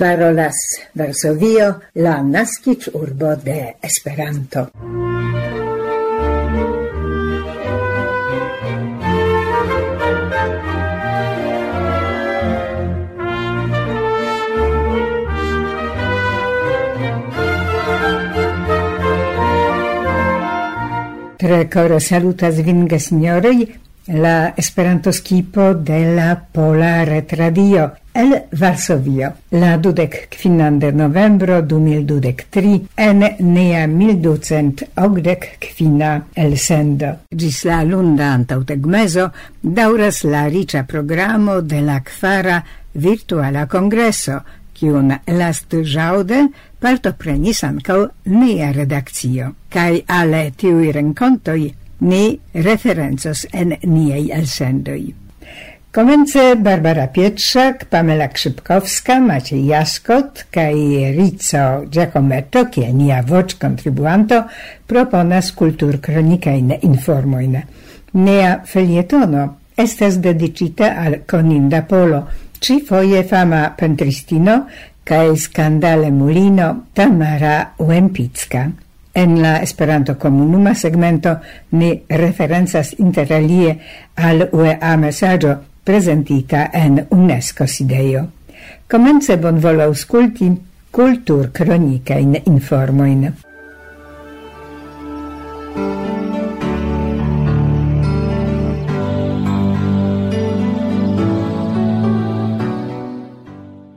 parolas Varsovio, la nascic urbo de Esperanto. Tre kore salutas vin signorei, la Esperanto skipo de la Pola Retradio El Varsovio, la dudek kvinan de novembro du mil dudek tri, en nea mil ducent ogdek kvina el sendo. Gis la lunda antaŭtegmezo dauras la ricia programo de la kvara virtuala congresso, kiun last ĵaŭde partoprenis ancau nea redakcio. Kaj ale tiui rencontoi ni referenzos en niaj elsendoj. Komence Barbara Pietrzak, Pamela Krzypkowska, Maciej Jaskot kaj Rico Giacometto, kie nia voc contribuanto proponas kultur kronikajne informojne. Nea felietono estes dedicita al Coninda Polo, ci foje fama pentristino kaj skandale mulino Tamara Uempicka. En la Esperanto komunuma segmento ni referencas interalie al UEA mesaĝo presentita en UNESCO sidejo. Komence cultur cronica in informoin.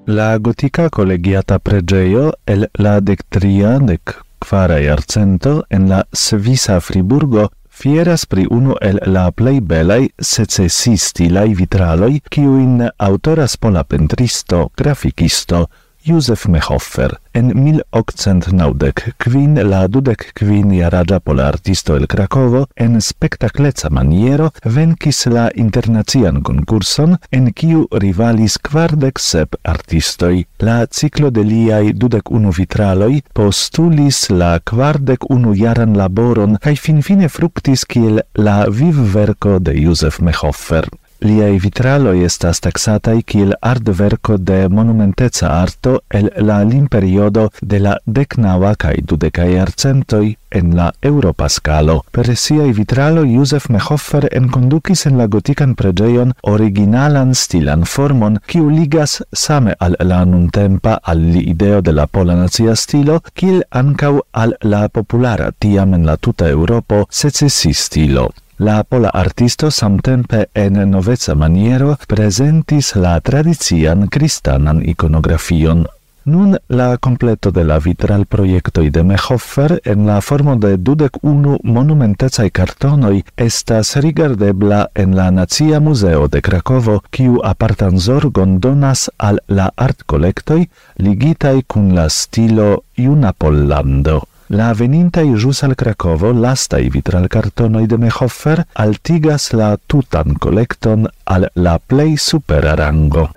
La gotica collegiata pregeio el la dectria dec quara iarcento en la Svisa Friburgo fieras pri unu el la plei belai secesisti lai vitraloi, kiuin autoras pola pentristo, graficisto, Józef Mehoffer en 1890 kvin la dudek kvin jaraĝa polartisto el Krakovo en spektakleca maniero venkis la internacian konkurson en kiu rivalis kvardek sep artistoj. La ciklo de liaj dudek unu vitraloj postulis la kvardek unu jaran laboron kaj finfine fruktis kiel la vivverko de Józef Mehoffer. Liai vitraloi estas taxatai kiel artverco de monumenteca arto el la limperiodo de la decnaua cae dudecae arcentoi en la Europa scalo. Per siai vitraloi Josef Mehoffer encondukis en la gotican pregeion originalan stilan formon, kiu ligas same al la nuntempa al li ideo de la pola nazia stilo, kiel ancau al la populara tiam en la tuta Europo secessi stilo. La pola artisto samtempe en noveca maniero presentis la tradician kristanan ikonografion. Nun la completo de la vitral proiectoi de Mehoffer en la formo de dudec unu monumentecai cartonoi estas rigardebla en la Nazia Museo de Krakovo, kiu apartan zorgon donas al la art collectoi ligitai cun la stilo Juna Pollando. La venintai jus al Cracovo lastai vitral cartonoi de Mehofer altigas la tutan collecton al la plei supera rango.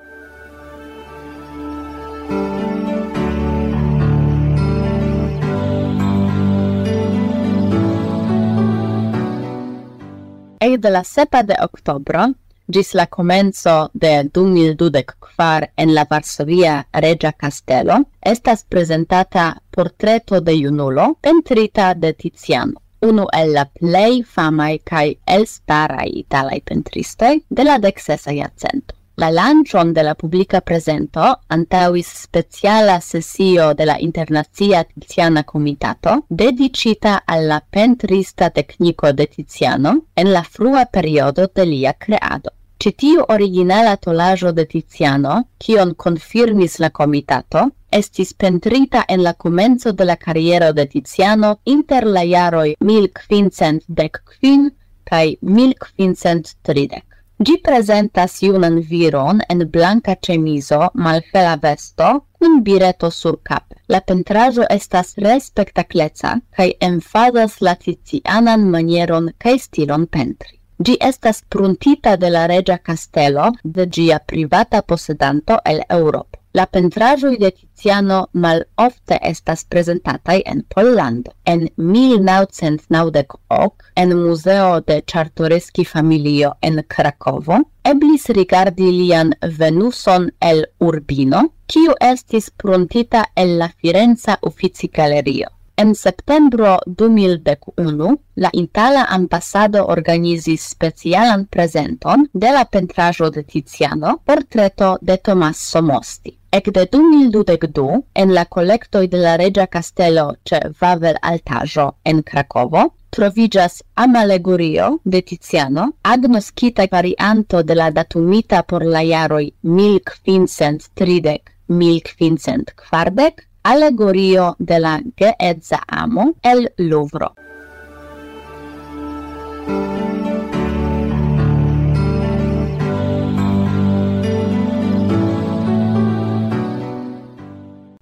de la sepa de oktobro gis la comenzo de 2024 en la Varsovia Regia Castello estas presentata portreto de junulo pentrita de Tiziano unu el la plei famai cae elstaraj italai pentristoi de la decesa iacento. La lancion de la publica presento antauis speciala sesio de la Internazia Tiziana Comitato dedicita alla pentrista tecnico de Tiziano en la frua periodo de lia creado. Citiu originala tolajo de Tiziano, kion confirmis la comitato, estis pentrita en la comenzo de la carriero de Tiziano inter la jaroi 1515 kaj 1530. Gi presentas iunan viron en blanca cemiso, malfela vesto, kun bireto sur cap. La pentrajo estas re spektakleca, kaj emfazas la tizianan manieron kaj stilon pentri. Gi estas pruntita de la regia castello de gia privata posedanto el Europa la pentraĵoj de Tiziano malofte estas prezentataj en Pollando. En 1998 en muzeo de Czartoryski familio en Krakovo eblis rigardi lian Venuson el Urbino, kiu estis pruntita el la Firenza Uffizi Galerio. En septembro 2011 la Itala ambasado organizis specialan prezenton de la pentrajo de Tiziano portreto de Tommaso Mosti. de 2022 en la collectoi de la Regia Castello ce Wawel Altajo en Krakovo trovigas Amalegurio de Tiziano, agnoscita varianto de la datumita por la jaroj 1530 1540 allegorio de la geedza amo el Louvre.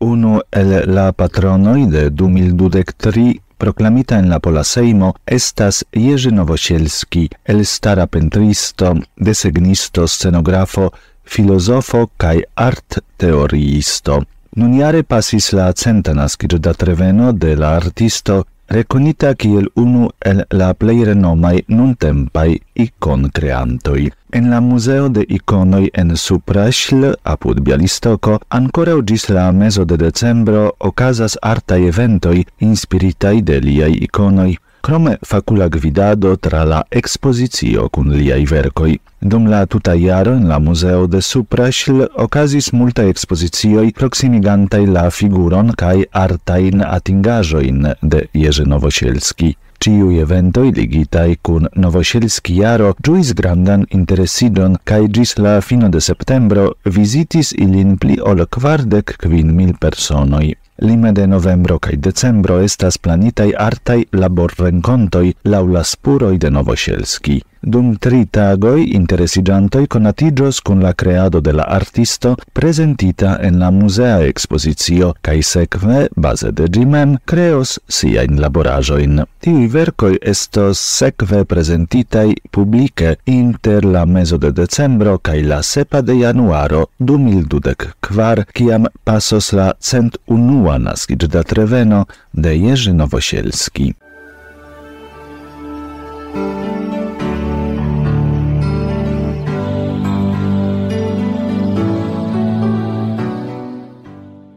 Uno el la patronoi de 2023 proclamita en la Pola Seimo estas Jerzy Nowosielski, el stara pentristo, desegnisto, scenografo, filozofo kaj art teoriisto. Nun jare pasis la centa nascido da treveno de la artisto reconita kiel unu el la plei renomai nuntempai icon creantoi. En la Museo de Iconoi en Supraśl, apud Bialistoko, ancora ugis la meso de decembro ocasas artai eventoi inspiritai de liai iconoi. Krome facula gvidado tra la expozizio cun liai vercoi. Dum la tuta jaro en la Museo de Supraśl okazis multaj ekspozicioj proximigantai la figuron kaj artajn atingaĵojn de Jerzy Nowosielski. Ciu eventoi ligitai cun Novosielski jaro giuis grandan interesidon cae gis la fino de septembro visitis ilin pli ol quardec quin mil personoi. Lime de novembro kaj decembro estas planitaj artaj laborrenkontoj laŭ la spuroj de Novosielski. Dum tri tagoj interesiĝantoj konatiĝos kun la kreado de la artisto prezentita en la muzea ekspozicio kaj sekve, baze de ĝi mem, kreos siajn laboraĵojn. Tiuj verkoj estos sekve prezentitaj publike inter la mezo de decembro kaj la sepa de januaro 2024, kiam pasos la cent unua nascit dat reveno de Jerzy Nowosielski.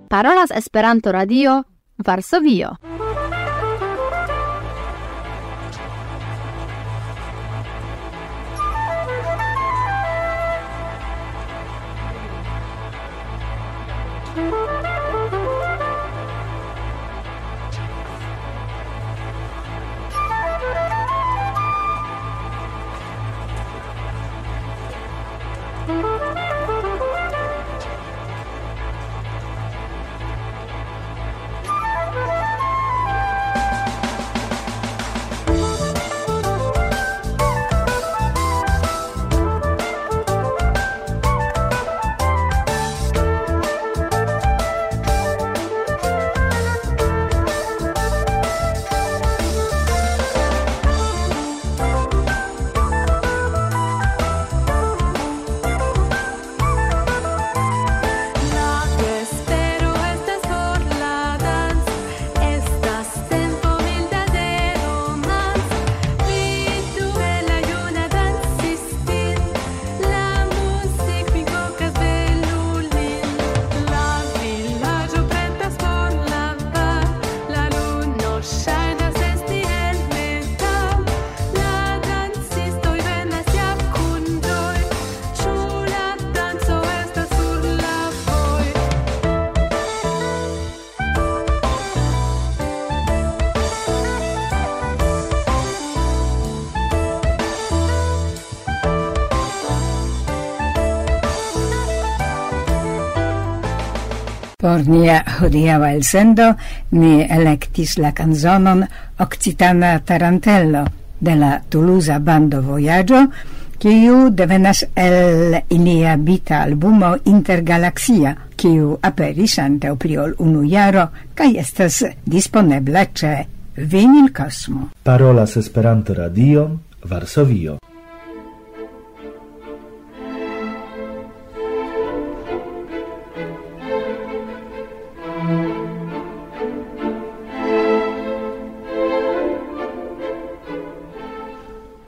Parolas Esperanto Radio, Varsovio. Por nia hodiava el sendo, ni electis la canzonon Occitana Tarantello de la Toulouse Bando Voyaggio, kiu devenas el ilia bita albumo Intergalaxia, kiu aperis ante opriol unu jaro kaj estas disponebla ce Vinil Cosmo. Parolas Esperanto Radio, Varsovio.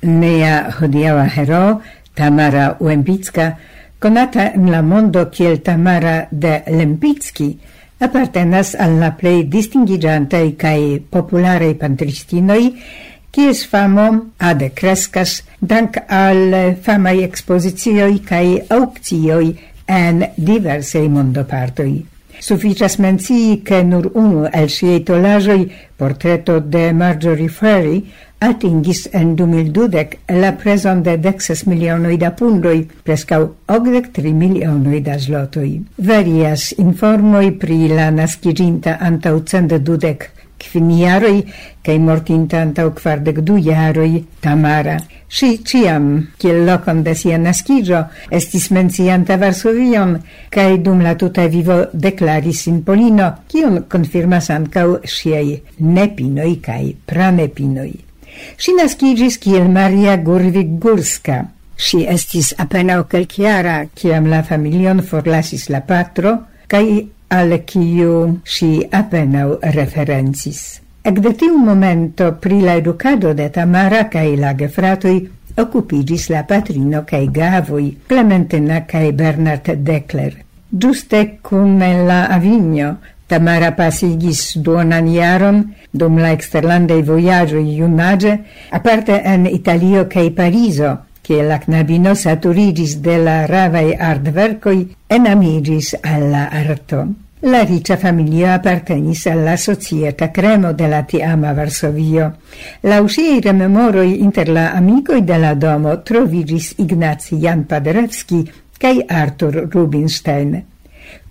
Nea hodiaŭa hero, Tamara Uembicka, conata in la mondo kiel Tamara de Lempicki, appartenas al la plej distingiĝantaj kaj popularaj pentristinoj, kies famo ade crescas dank al famai ekspozicioj cae aŭkcioj en diversei mondopartoi. Suficias mencii che nur unu el siei tolajoi, portreto de Marjorie Ferry, atingis en 2012 la preson de dexes milionoi da pundoi, prescau ogdek tri da zlotoi. Varias informoi pri la naskiĝinta antaŭ cent dudek kvin jaroj kaj mortinta antaŭ kvardek du jaroi, Tamara. Si ciam, kiel lokon de sia nascigio, estis mencianta Varsovion kaj dum la tuta vivo deklaris in Polino, kiun konfirmas ancau siei nepinoi kaj pranepinoi. Si nascigis kiel Maria Gurvig Gurska. Si estis apenaŭ kelkjara kiam la familion forlasis la patro cae al kiu ŝi apenaŭ referencis. Ekde tiu momento pri la educado de Tamara cae la gefratoi occupigis la patrino cae gavoi, Clementina cae Bernard Dekler. Giuste cum la Avigno, Tamara pasigis duonan iaron, dum la eksterlandaj vojaĝoj iunage, aparte en Italio cae Pariso, che la knabino saturigis de la ravai artvercoi enamiĝis al alla arto. La riccia famiglia appartenis alla societa cremo de la tiama Varsovio. La usiei rememoroi inter la amicoi de la domo trovigis Ignazi Jan Paderewski cae Artur Rubinstein.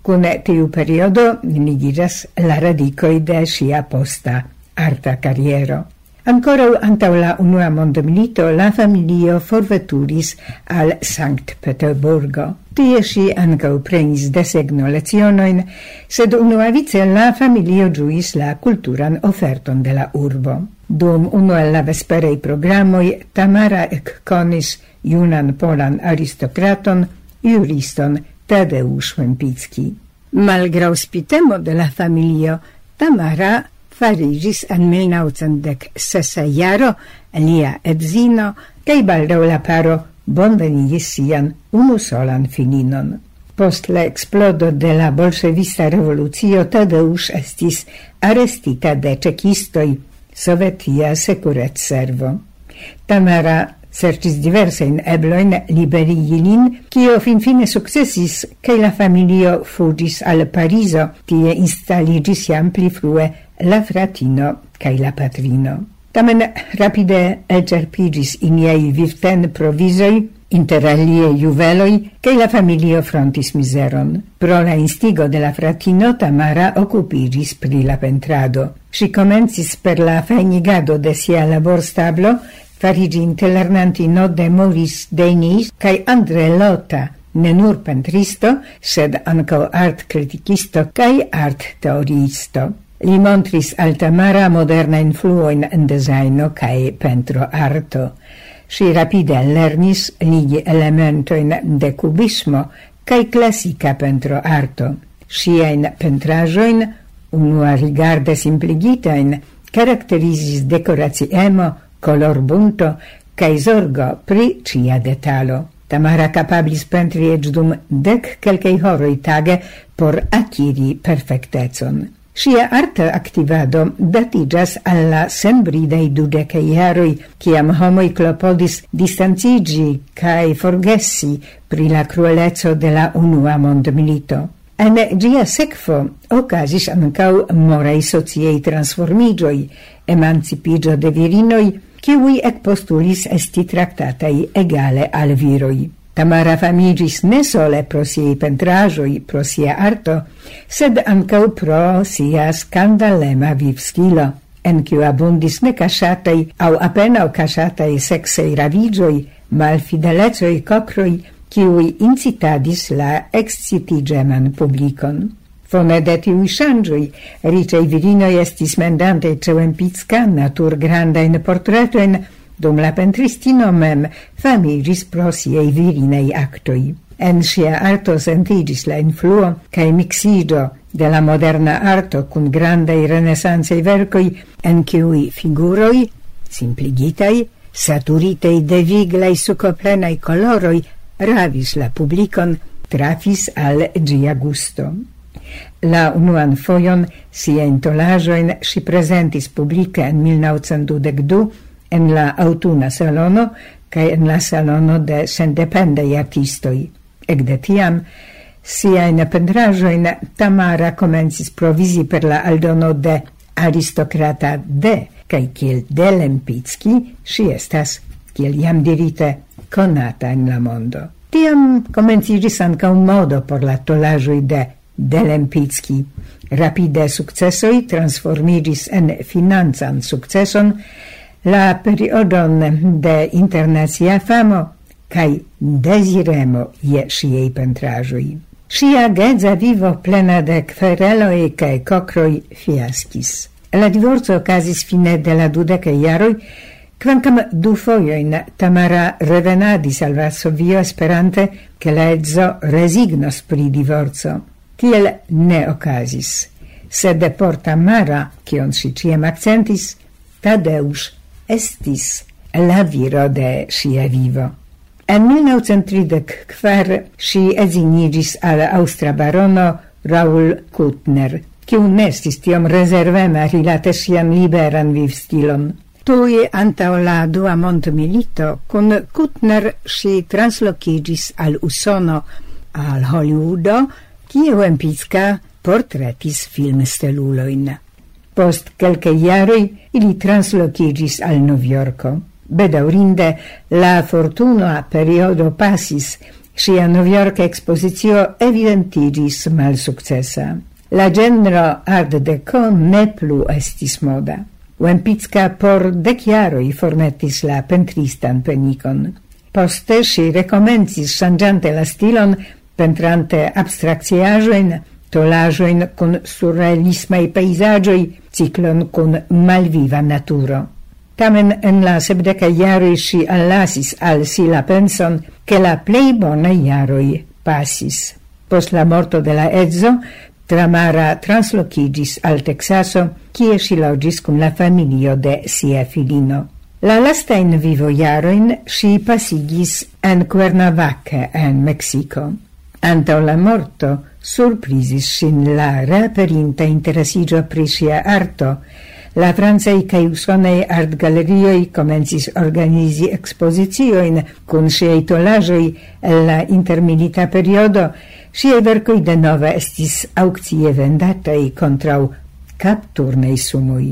Kun tiu periodo nigiras la radicoi de sia posta arta carriero. Ancora antau la unua mondmilito la familio forveturis al Sankt Peterburgo. Tie si ancau prenis desegno lezionoin, sed unuavice la familio giuis la culturan oferton de la urbo. Dum uno el la vesperei programoi, Tamara ekkonis junan polan aristocraton, juriston Tadeusz Łempicki. Malgraŭ spitemo de la familio, Tamara farigis en 1906 jaro lia edzino kaj baldaŭ la paro bonvenigis sian unusolan fininon. Post la eksplodo de la bolŝevista revolucio Tadeusz estis arestita de ĉekistoj Sovetia Sekurec Servo. Tamara sercis diversajn eblojn liberigi lin, kio finfine sukcesis kaj la familio fuĝis al Parizo, kie instaliĝis jam pli frue la fratino kaj la patrino. Tamen rapide elĉerpiĝis iniaj vivten provizoj, inter alie juveloi, che la familio frontis miseron. Pro la instigo de la fratino Tamara occupigis pri la pentrado. Si comencis per la fainigado de sia labor stablo fariginte lernantino de Maurice Denis cae Andre Lota, ne nur pentristo, sed anco art criticisto cae art-teoriisto. Li montris altamara moderna influoin en designo cae pentro arto. Si rapide lernis ligi elementoin de cubismo cae classica pentro arto. Siain pentrajoin, unua rigarde simpligitain, caracterisis decoraciemo, colorbunto cae zorgo pri cia detalo. Tamara capablis pentri ec dum dec quelcai horoi tage por aciri perfectecon. Sia arta activado datigas alla sembridei dudecei jaroi, ciam homoi clopodis distancigi cae forgessi pri la cruelezzo de la unua mondmilito. En gia secfo ocasis ancau morei sociei transformigioi, emancipigio de virinoi, kiui ekpostulis esti traktataj egale al viroi. Tamara famigis ne sole pro siei pentrajoi, pro sia arto, sed ancau pro sia skandalema vivstilo, en kiu abundis au appena apenaŭ casatei sexei ravigioi, malfidelecoj, cocroi, kiui incitadis la excitigeman publicon. Fone de tiui shangioi, ricei virinoi estis mendante ceuen pizcan natur grandain portretoen, dum la pentristino mem famigis pro siei virinei actoi. En sia arto sentigis la influo cae mixido de la moderna arto cun grandei renesansei vercoi en ciui figuroi, simpligitai, saturitei de viglai sucoplenai coloroi, ravis la publicon, trafis al gia gusto. La unuan foion sia intolajoin si presentis publica en 1922 en la autuna salono cae en la salono de sendependei artistoi. Ec de tiam siajn pendrajoin Tamara komencis provizi per la aldono de aristocrata de cae kiel de Lempicki si estas, kiel jam dirite, conata in la mondo. Tiam comensiris anca un modo por la tolajoi de de Lempicki. Rapide successoi transformiris en financan successon la periodon de internacia famo kai desiremo je siei pentrajui. Sia gedza vivo plena de quereloi kai kokroi fiaskis. La divorzo okazis fine de la dudekaj jaroj, Quancam du foioin Tamara revenadis al Varsovio sperante che la edzo resignos pri divorzo tiel ne okazis, sed porta mara, kion si ciem accentis, Tadeusz estis la viro de sia vivo. En 1934 si edzinigis al austra barono Raul Kutner, kiu nestis tiom rezervema rilate sian liberan vivstilon. Tui antao la dua mondmilito, kun Kutner si translocigis al Usono, al Hollywoodo, kiu en Pizka portretis filmsteluloin. Post kelke jaroj ili translokigis al Novjorko. Bedaurinde la fortuna periodo pasis, sia Novjorka ekspozicio evidentigis malsukcesa. La genro art deco ne plu estis moda. Wempicka por dec formetis la pentristan penikon. Poste si rekomencis sangiante la stilon pentrante abstrakciaĵojn, tolajoin kun surrealismaj pejzaĝoj, ciklon kun malviva naturo. Tamen en la sebdeca jaroj ŝi allasis al si la penson, ke la plej bona iaroi passis. Post la morto de la edzo, Tramara translocigis al Texaso, kie ŝi logis kun la familio de sia filino. La lasta in vivo iaroin si pasigis en Cuernavaca en Mexico. Anta la morto surprisis sin la raperinta interesigio pri ŝia arto. La francaj kaj usonaj artgalerioj comencis organizi ekspoziciojn kun ŝiaj tolaĵoj el la intermilita periodo. sie verco i de nova estis aŭkcie vendataj contrau capturnei sumoj.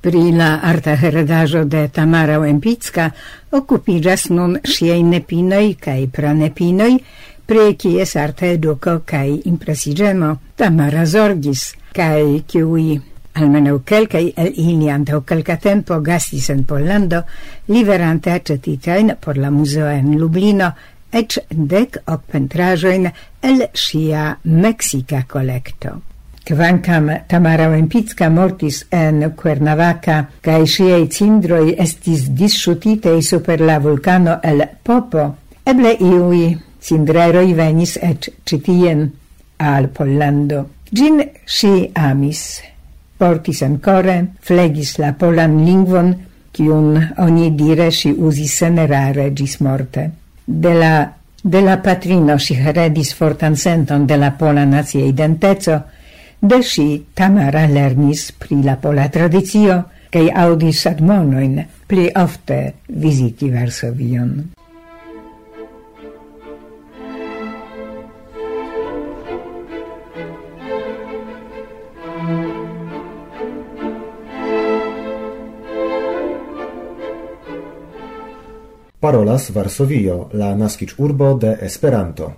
Pri la arta heredajo de Tamara Wempicka okupiĝas nun ŝiaj nepinoi kaj pranepinoi pri kies arte educo cae impresigemo Tamara zorgis, cae kiui almeno quelcae el ili antau quelca tempo gastis en Pollando, liverante accetitain por la museo en Lublino ec dec hoc pentrajoin el sia Mexica collecto. Kvankam Tamara Wempicka mortis en Cuernavaca, cae siei cindroi estis disciutitei super la vulcano el Popo, eble iui cindreroi venis et citien al Pollando. Gin si amis, portis ancore, flegis la polan lingvon, cium oni dire si usis senerare gis morte. De la, de la patrino si heredis fortan senton de la pola nazia identezo, de si Tamara lernis pri la pola tradizio, cae audis admonoin pli ofte visiti Varsovion. parolas Varsovio, la naskiĝurbo de Esperanto.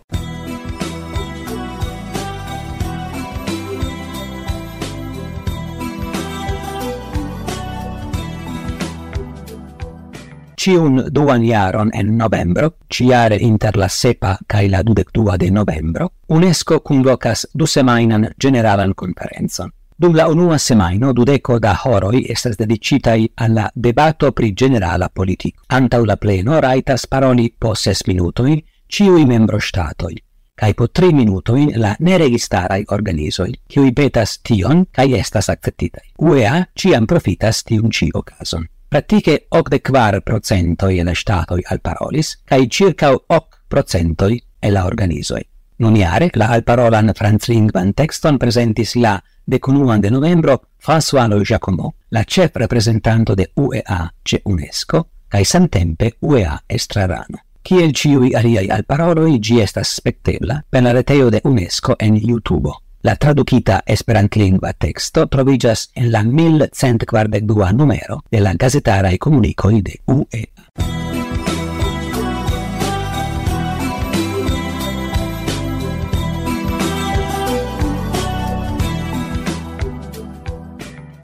ciun duan jaron en novembro, ciare inter la sepa cae la dudectua de novembro, UNESCO convocas du semainan generalan conferenzon. Dum la unua semaino, dudeco da horoi estas dedicitai alla debato pri generala politico. Antau la pleno raitas paroli po ses minutoi, ciui membro statoi, cae po tri minutoi la neregistarai organisoi, ciui petas tion cae estas akceptitaj. UEA ciam profitas tiun ĉi okazon. Praktike de kvar procentoj el la statoi alparolis kaj circa ok procentoj el la organisoi. Nuniare la alparolan franclingvan texton presentis la de conuan de novembro François Giacomo, la chef representanto de UEA ce UNESCO, cae samtempe UEA estrarano. Ciel ciui aliai al paroloi gi estas spectebla per la reteo de UNESCO en YouTube. La traducita esperantlingua texto trovigas en la 1142 numero de la e comunicoi de UEA.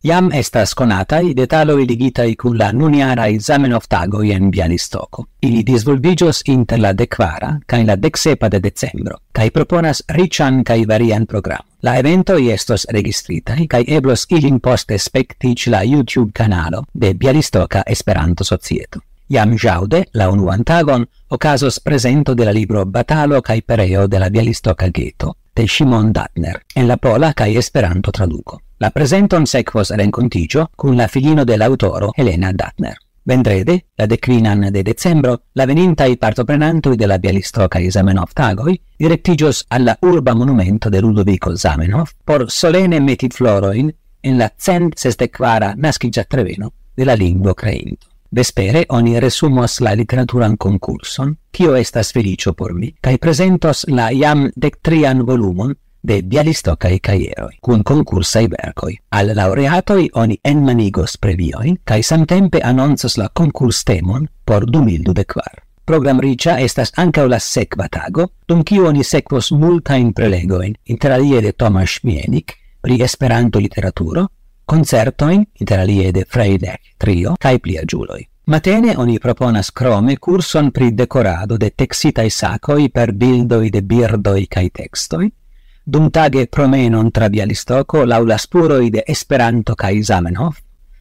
Iam estas conatai detaloi ligitai cun la nuniarai Zamenhof-tagoi en Bialistoko. Ili disvolvigios inter la decvara cae la decsepa de decembro, cae proponas rician cae varian program. La evento estos registritai cae eblos ilin poste spectic la YouTube canalo de Bialistoka Esperanto Societo. Iam jaude, la unuan tagon, ocasos presento de la libro Batalo cae Pereo de la Bialistoka Ghetto, de Shimon Datner, en la pola cae Esperanto traduco. La presenton sequos rencontigio cun la filino del autoro Elena Datner. Vendrede, la declinan de decembro, la venintai partoprenantoi della Bialistoca Bialistocae Zamenhof tagoi directigios alla urba monumento de Ludovico Zamenhof por solene metit floroin in la cent sestequara nascigia treveno della lingua creinto. Vespere oni resumos la literaturan concurson, tio estas felicio por mi, cae presentos la iam dectrian volumon de Bialistocai caieroi, cun concursai vercoi. Al laureatoi oni enmanigos previoin, cae samtempe annonsos la concurs temon por 2024. Program Ricia estas anca la sekva tago, dum kiu oni sekvos multain prelegoin, inter alie de Tomasz Mienik pri Esperanto-literaturo, concertoin, interalie de Freilech trio, cae plia giuloi. Matene oni proponas crome curson pri decorado de texitae sacoi per bildoi de birdoi cae textoi, dum tage promenon tra Bialistoco laula spuroi de Esperanto kaj Zamenhof,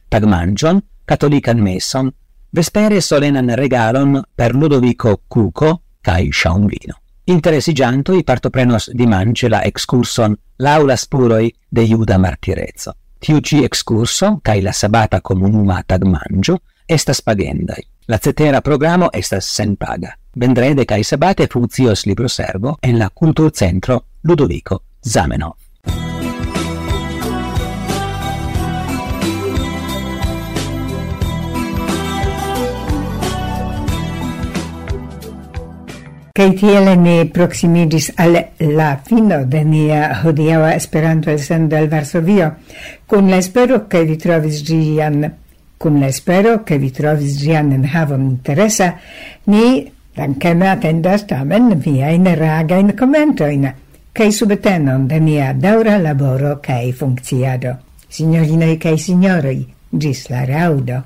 tagmanĝon, catolican meson, vespere solenan regalon per Ludovico Cuco kaj Schaumvino. i partoprenos dimanĉe la excurson laula spuroi de juda Martirezzo. Tiu ci excurso, kaj la sabata komunuma tagmanĝo estas pagendai. La cetera programo estas senpaga. Vendrede cae sabate libro servo en la Kulturcentro Ludovico Zamenhof. Kai tiele ni proximigis al la fino de nia hodiaua Esperanto elsendo el Varsovio, kun la espero che vi trovis gian, kun la espero che vi trovis gian en havon interesa, ni Dankeme attendas tamen viajn commento komentojn kaj subtenon de mia daura laboro kaj funkciado. Signorinoj kaj sinjoroj, gis la raudo.